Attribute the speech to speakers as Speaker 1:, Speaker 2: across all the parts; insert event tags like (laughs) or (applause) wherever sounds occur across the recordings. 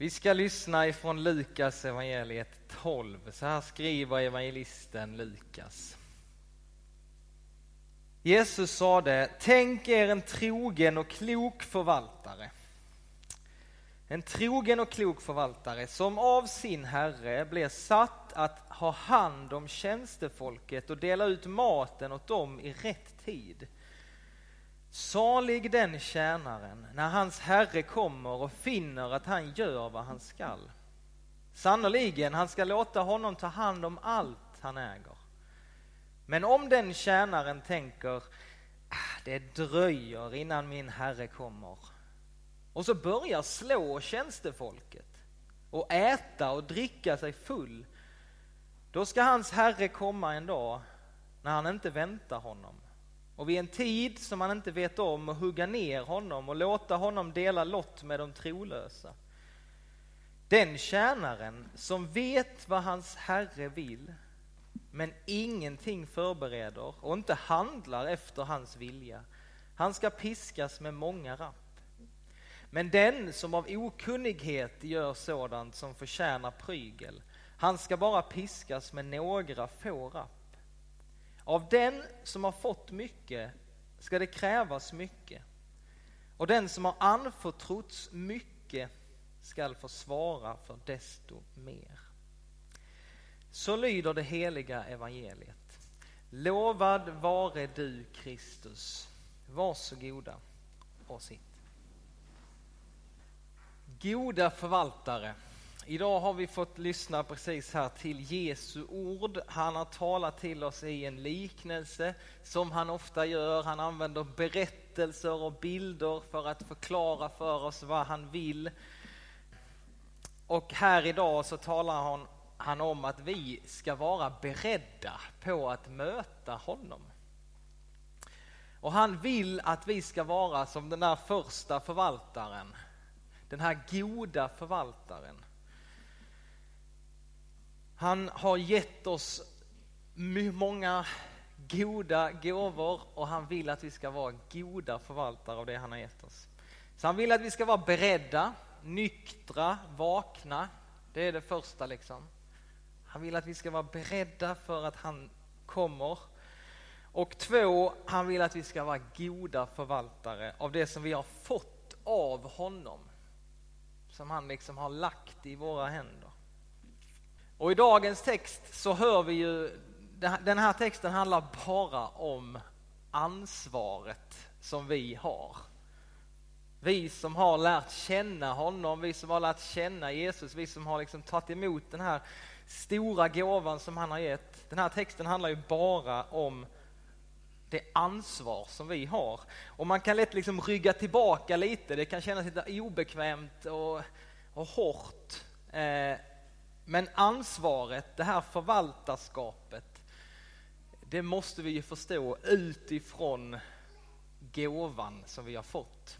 Speaker 1: Vi ska lyssna ifrån Lukas evangeliet 12. Så här skriver evangelisten Lukas. Jesus sade, tänk er en trogen och klok förvaltare. En trogen och klok förvaltare som av sin herre blir satt att ha hand om tjänstefolket och dela ut maten åt dem i rätt tid. Salig den tjänaren när hans herre kommer och finner att han gör vad han skall. Sannerligen, han ska låta honom ta hand om allt han äger. Men om den tjänaren tänker, ah, det dröjer innan min herre kommer, och så börjar slå tjänstefolket och äta och dricka sig full, då ska hans herre komma en dag när han inte väntar honom och vid en tid som han inte vet om och hugga ner honom och låta honom dela lott med de trolösa. Den tjänaren som vet vad hans herre vill men ingenting förbereder och inte handlar efter hans vilja, han ska piskas med många rapp. Men den som av okunnighet gör sådant som förtjänar prygel, han ska bara piskas med några få rapp. Av den som har fått mycket ska det krävas mycket. Och den som har anförtrotts mycket skall få svara för desto mer. Så lyder det heliga evangeliet. Lovad vare du Kristus. Varsågoda och sitt. Goda förvaltare Idag har vi fått lyssna precis här till Jesu ord. Han har talat till oss i en liknelse som han ofta gör. Han använder berättelser och bilder för att förklara för oss vad han vill. Och här idag så talar han, han om att vi ska vara beredda på att möta honom. Och han vill att vi ska vara som den där första förvaltaren, den här goda förvaltaren han har gett oss många goda gåvor och han vill att vi ska vara goda förvaltare av det han har gett oss. Så han vill att vi ska vara beredda, nyktra, vakna. Det är det första liksom. Han vill att vi ska vara beredda för att han kommer. Och två, han vill att vi ska vara goda förvaltare av det som vi har fått av honom. Som han liksom har lagt i våra händer. Och i dagens text så hör vi ju, den här texten handlar bara om ansvaret som vi har. Vi som har lärt känna honom, vi som har lärt känna Jesus, vi som har liksom tagit emot den här stora gåvan som han har gett. Den här texten handlar ju bara om det ansvar som vi har. Och man kan lätt liksom rygga tillbaka lite, det kan kännas lite obekvämt och, och hårt. Eh, men ansvaret, det här förvaltarskapet, det måste vi ju förstå utifrån gåvan som vi har fått.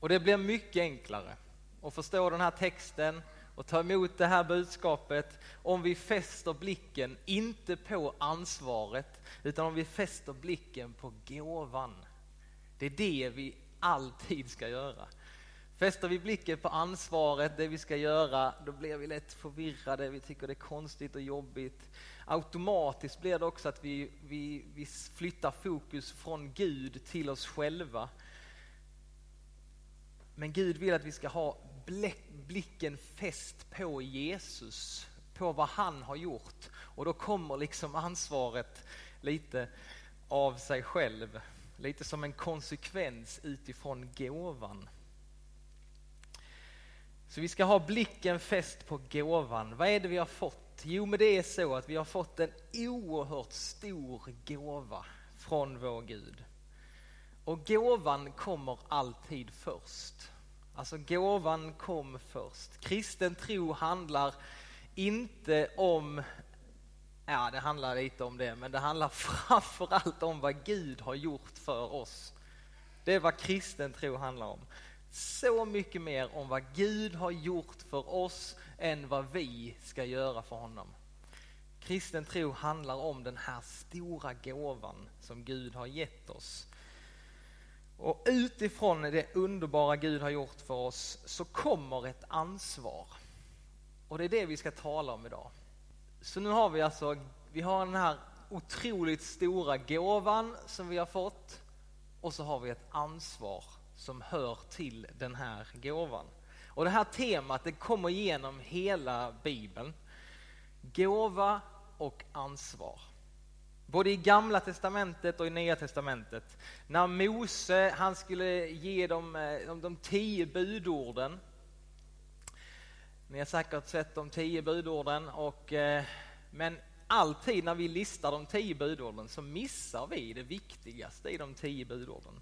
Speaker 1: Och det blir mycket enklare att förstå den här texten och ta emot det här budskapet om vi fäster blicken, inte på ansvaret, utan om vi fäster blicken på gåvan. Det är det vi alltid ska göra. Fäster vi blicken på ansvaret, det vi ska göra, då blir vi lätt förvirrade, vi tycker det är konstigt och jobbigt. Automatiskt blir det också att vi, vi, vi flyttar fokus från Gud till oss själva. Men Gud vill att vi ska ha blicken fäst på Jesus, på vad han har gjort. Och då kommer liksom ansvaret lite av sig själv, lite som en konsekvens utifrån gåvan. Så vi ska ha blicken fäst på gåvan. Vad är det vi har fått? Jo, men det är så att vi har fått en oerhört stor gåva från vår Gud. Och gåvan kommer alltid först. Alltså gåvan kom först. Kristen tro handlar inte om, ja det handlar lite om det, men det handlar (laughs) framförallt om vad Gud har gjort för oss. Det är vad kristen tro handlar om så mycket mer om vad Gud har gjort för oss än vad vi ska göra för honom. Kristen tro handlar om den här stora gåvan som Gud har gett oss. Och utifrån det underbara Gud har gjort för oss så kommer ett ansvar. Och det är det vi ska tala om idag. Så nu har vi alltså, vi har den här otroligt stora gåvan som vi har fått och så har vi ett ansvar som hör till den här gåvan. Och det här temat det kommer igenom hela Bibeln. Gåva och ansvar. Både i gamla testamentet och i nya testamentet. När Mose han skulle ge dem eh, de, de tio budorden. Ni har säkert sett de tio budorden och eh, men alltid när vi listar de tio budorden så missar vi det viktigaste i de tio budorden.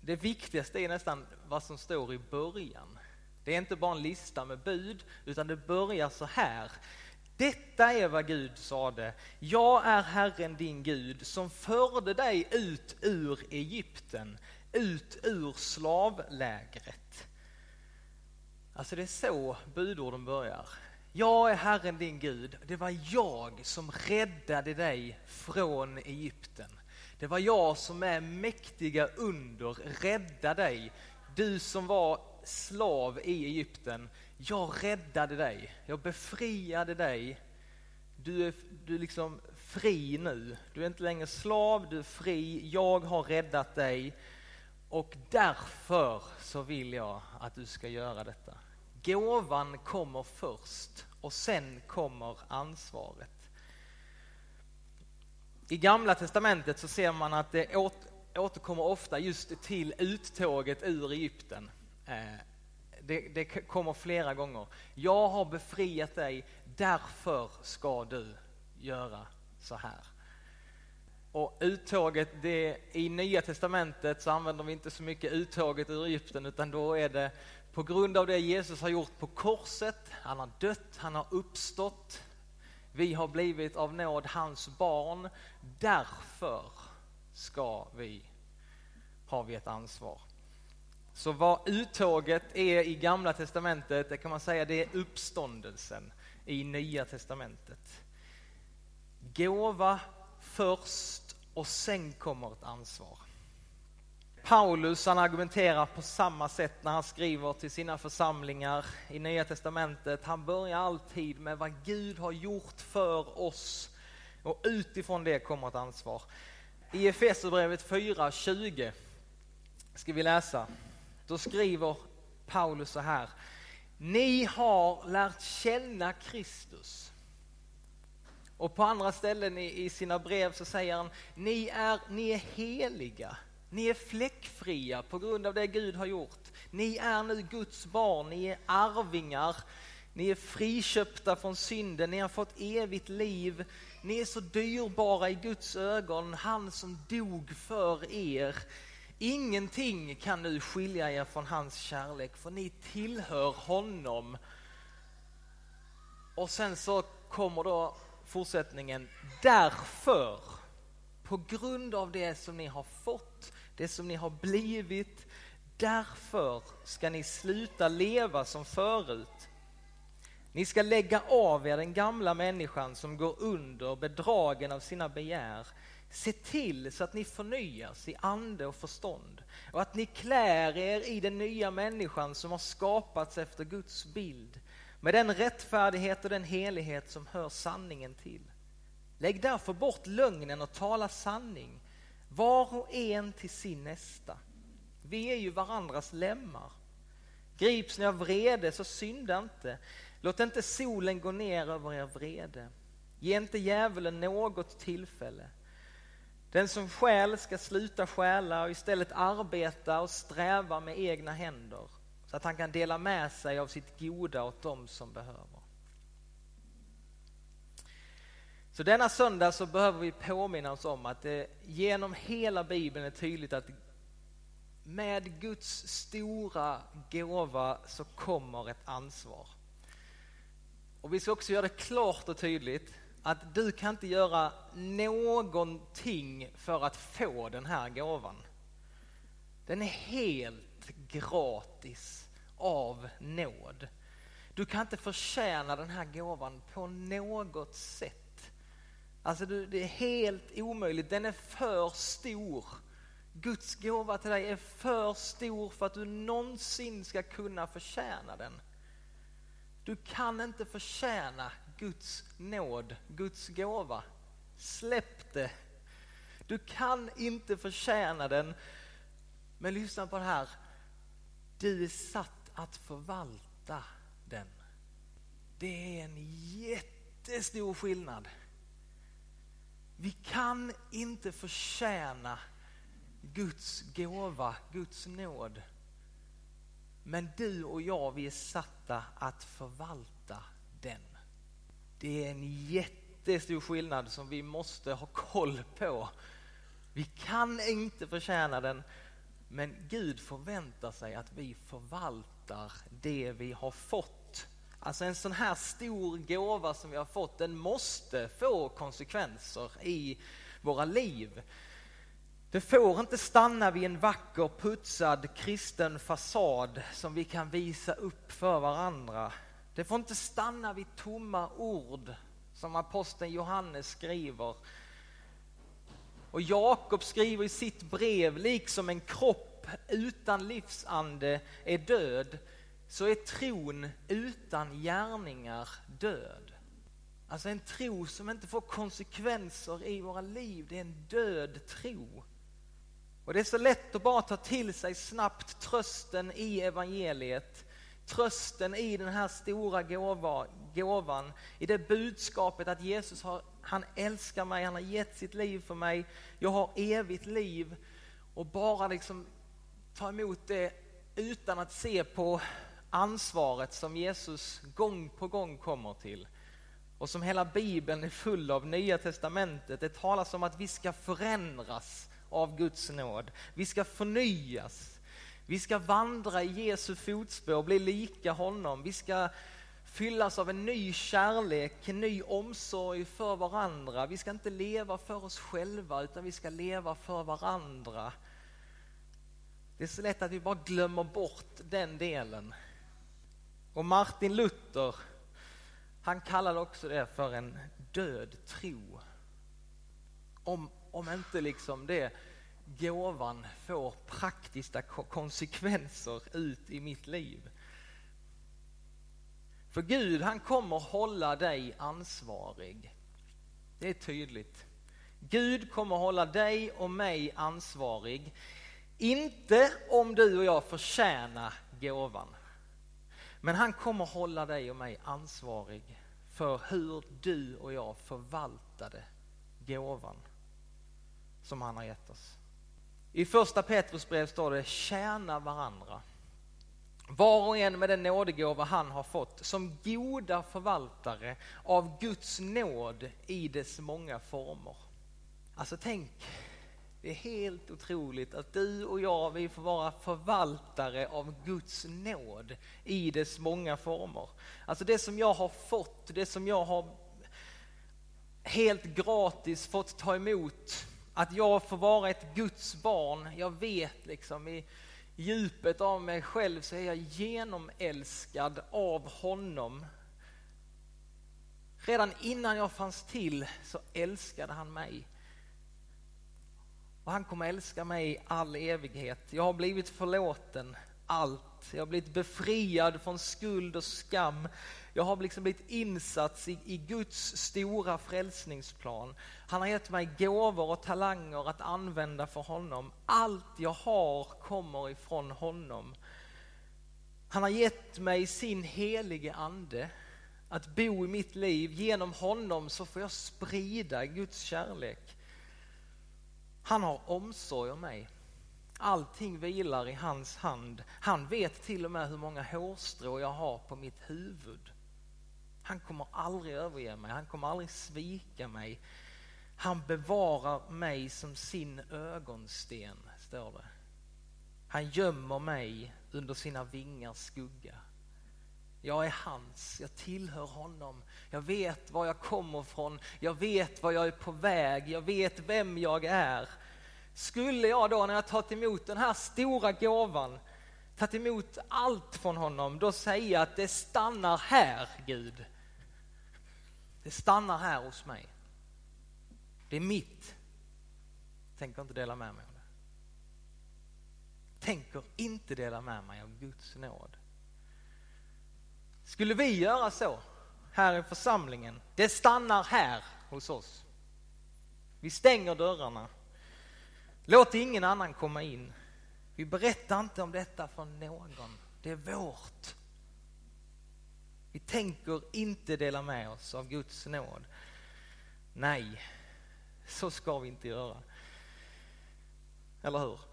Speaker 1: Det viktigaste är nästan vad som står i början. Det är inte bara en lista med bud, utan det börjar så här. Detta är vad Gud sade. Jag är Herren din Gud som förde dig ut ur Egypten, ut ur slavlägret. Alltså det är så budorden börjar. Jag är Herren din Gud. Det var jag som räddade dig från Egypten. Det var jag som med mäktiga under räddade dig. Du som var slav i Egypten. Jag räddade dig. Jag befriade dig. Du är, du är liksom fri nu. Du är inte längre slav, du är fri. Jag har räddat dig. Och därför så vill jag att du ska göra detta. Gåvan kommer först och sen kommer ansvaret. I Gamla Testamentet så ser man att det återkommer ofta just till uttåget ur Egypten. Eh, det, det, kommer flera gånger. Jag har befriat dig, därför ska du göra så här. Och uttåget, det, i Nya Testamentet så använder vi inte så mycket uttåget ur Egypten utan då är det på grund av det Jesus har gjort på korset, han har dött, han har uppstått. Vi har blivit av nåd hans barn. Därför ska vi, har vi ett ansvar. Så vad uttåget är i Gamla Testamentet, det kan man säga det är uppståndelsen i Nya Testamentet. Gåva först och sen kommer ett ansvar. Paulus han argumenterar på samma sätt när han skriver till sina församlingar i Nya Testamentet. Han börjar alltid med vad Gud har gjort för oss och utifrån det kommer ett ansvar. I Efesierbrevet 4.20 ska vi läsa. Då skriver Paulus så här. Ni har lärt känna Kristus. Och på andra ställen i, i sina brev så säger han, ni är, ni är heliga. Ni är fläckfria på grund av det Gud har gjort. Ni är nu Guds barn, ni är arvingar, ni är friköpta från synden, ni har fått evigt liv. Ni är så dyrbara i Guds ögon, han som dog för er. Ingenting kan nu skilja er från hans kärlek, för ni tillhör honom. Och sen så kommer då fortsättningen, därför, på grund av det som ni har fått, det som ni har blivit, därför ska ni sluta leva som förut. Ni ska lägga av er den gamla människan som går under bedragen av sina begär Se till så att ni förnyas i ande och förstånd och att ni klär er i den nya människan som har skapats efter Guds bild med den rättfärdighet och den helighet som hör sanningen till. Lägg därför bort lögnen och tala sanning, var och en till sin nästa. Vi är ju varandras lemmar. Grips ni av vrede så synda inte. Låt inte solen gå ner över er vrede. Ge inte djävulen något tillfälle. Den som stjäl ska sluta stjäla och istället arbeta och sträva med egna händer så att han kan dela med sig av sitt goda åt dem som behöver. Så denna söndag så behöver vi påminna oss om att det genom hela Bibeln är tydligt att med Guds stora gåva så kommer ett ansvar. Och vi ska också göra det klart och tydligt att du kan inte göra någonting för att få den här gåvan. Den är helt gratis av nåd. Du kan inte förtjäna den här gåvan på något sätt. Alltså det är helt omöjligt, den är för stor. Guds gåva till dig är för stor för att du någonsin ska kunna förtjäna den. Du kan inte förtjäna Guds nåd, Guds gåva. Släpp det. Du kan inte förtjäna den. Men lyssna på det här. Du är satt att förvalta den. Det är en jättestor skillnad. Vi kan inte förtjäna Guds gåva, Guds nåd. Men du och jag, vi är satta att förvalta den. Det är en jättestor skillnad som vi måste ha koll på. Vi kan inte förtjäna den, men Gud förväntar sig att vi förvaltar det vi har fått. Alltså en sån här stor gåva som vi har fått, den måste få konsekvenser i våra liv. Det får inte stanna vid en vacker putsad kristen fasad som vi kan visa upp för varandra. Det får inte stanna vid tomma ord som aposteln Johannes skriver. Och Jakob skriver i sitt brev, liksom en kropp utan livsande är död, så är tron utan gärningar död. Alltså en tro som inte får konsekvenser i våra liv, det är en död tro. Och det är så lätt att bara ta till sig snabbt trösten i evangeliet. Trösten i den här stora gåva, gåvan, i det budskapet att Jesus har, han älskar mig, han har gett sitt liv för mig, jag har evigt liv. Och bara liksom ta emot det utan att se på ansvaret som Jesus gång på gång kommer till. Och som hela bibeln är full av, Nya Testamentet. Det talas om att vi ska förändras av Guds nåd. Vi ska förnyas. Vi ska vandra i Jesu fotspår, och bli lika honom. Vi ska fyllas av en ny kärlek, en ny omsorg för varandra. Vi ska inte leva för oss själva utan vi ska leva för varandra. Det är så lätt att vi bara glömmer bort den delen. Och Martin Luther, han kallade också det för en död tro. Om om inte liksom det gåvan får praktiska konsekvenser ut i mitt liv. För Gud, han kommer hålla dig ansvarig. Det är tydligt. Gud kommer hålla dig och mig ansvarig. Inte om du och jag förtjänar gåvan. Men han kommer hålla dig och mig ansvarig för hur du och jag förvaltade gåvan som han har gett oss. I första Petrus brev står det tjäna varandra. Var och en med den nådegåva han har fått som goda förvaltare av Guds nåd i dess många former. Alltså tänk, det är helt otroligt att du och jag, vi får vara förvaltare av Guds nåd i dess många former. Alltså det som jag har fått, det som jag har helt gratis fått ta emot att jag får vara ett Guds barn. Jag vet liksom i djupet av mig själv så är jag genomälskad av honom. Redan innan jag fanns till så älskade han mig. Och han kommer älska mig i all evighet. Jag har blivit förlåten allt. Jag har blivit befriad från skuld och skam. Jag har liksom blivit insatt i, i Guds stora frälsningsplan. Han har gett mig gåvor och talanger att använda för honom. Allt jag har kommer ifrån honom. Han har gett mig sin helige ande att bo i mitt liv. Genom honom så får jag sprida Guds kärlek. Han har omsorg om mig. Allting vilar i hans hand. Han vet till och med hur många hårstrå jag har på mitt huvud. Han kommer aldrig överge mig, han kommer aldrig svika mig. Han bevarar mig som sin ögonsten, står det. Han gömmer mig under sina vingars skugga. Jag är hans, jag tillhör honom. Jag vet var jag kommer från, jag vet var jag är på väg, jag vet vem jag är. Skulle jag då när jag tagit emot den här stora gåvan, tagit emot allt från honom, då säga att det stannar här Gud. Det stannar här hos mig. Det är mitt. Tänker inte dela med mig av det. tänker inte dela med mig av Guds nåd. Skulle vi göra så här i församlingen, det stannar här hos oss. Vi stänger dörrarna. Låt ingen annan komma in. Vi berättar inte om detta för någon. Det är vårt. Vi tänker inte dela med oss av Guds nåd. Nej, så ska vi inte göra. Eller hur?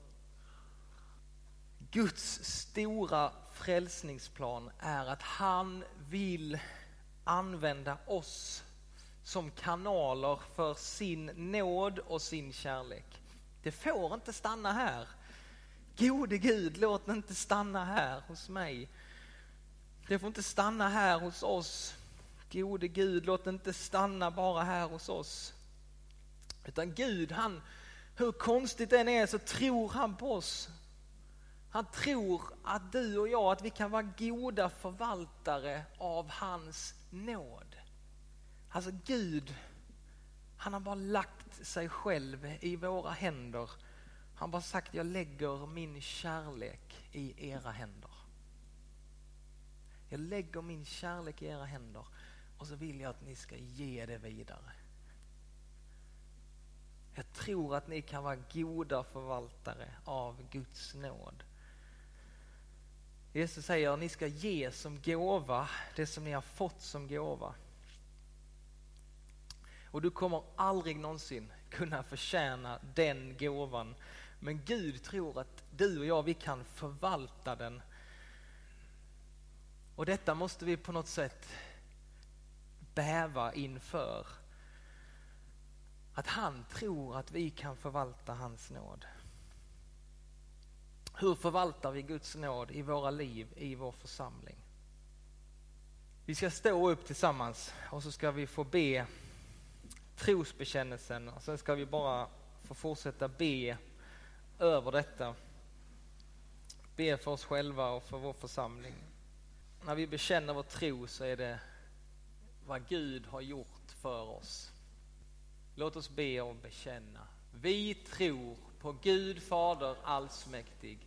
Speaker 1: Guds stora frälsningsplan är att han vill använda oss som kanaler för sin nåd och sin kärlek. Det får inte stanna här. Gode Gud, låt det inte stanna här hos mig. Det får inte stanna här hos oss. Gode Gud, låt det inte stanna bara här hos oss. Utan Gud, han, hur konstigt det än är så tror han på oss. Han tror att du och jag, att vi kan vara goda förvaltare av hans nåd. Alltså Gud, han har bara lagt sig själv i våra händer. Han har bara sagt, jag lägger min kärlek i era händer. Jag lägger min kärlek i era händer och så vill jag att ni ska ge det vidare. Jag tror att ni kan vara goda förvaltare av Guds nåd. Jesus säger att ni ska ge som gåva det som ni har fått som gåva. Och du kommer aldrig någonsin kunna förtjäna den gåvan. Men Gud tror att du och jag, vi kan förvalta den. Och detta måste vi på något sätt bäva inför. Att han tror att vi kan förvalta hans nåd. Hur förvaltar vi Guds nåd i våra liv, i vår församling? Vi ska stå upp tillsammans och så ska vi få be trosbekännelsen och sen ska vi bara få fortsätta be över detta. Be för oss själva och för vår församling. När vi bekänner vår tro så är det vad Gud har gjort för oss. Låt oss be och bekänna. Vi tror på Gud Fader allsmäktig,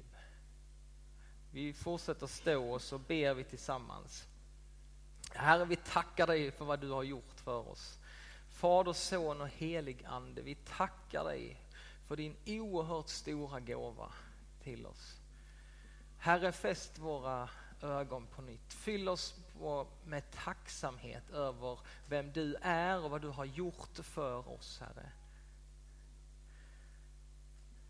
Speaker 1: Vi fortsätter stå och så ber vi tillsammans. Herre, vi tackar dig för vad du har gjort för oss. Fader, Son och helig Ande, vi tackar dig för din oerhört stora gåva till oss. Herre, fäst våra ögon på nytt. Fyll oss med tacksamhet över vem du är och vad du har gjort för oss, Herre.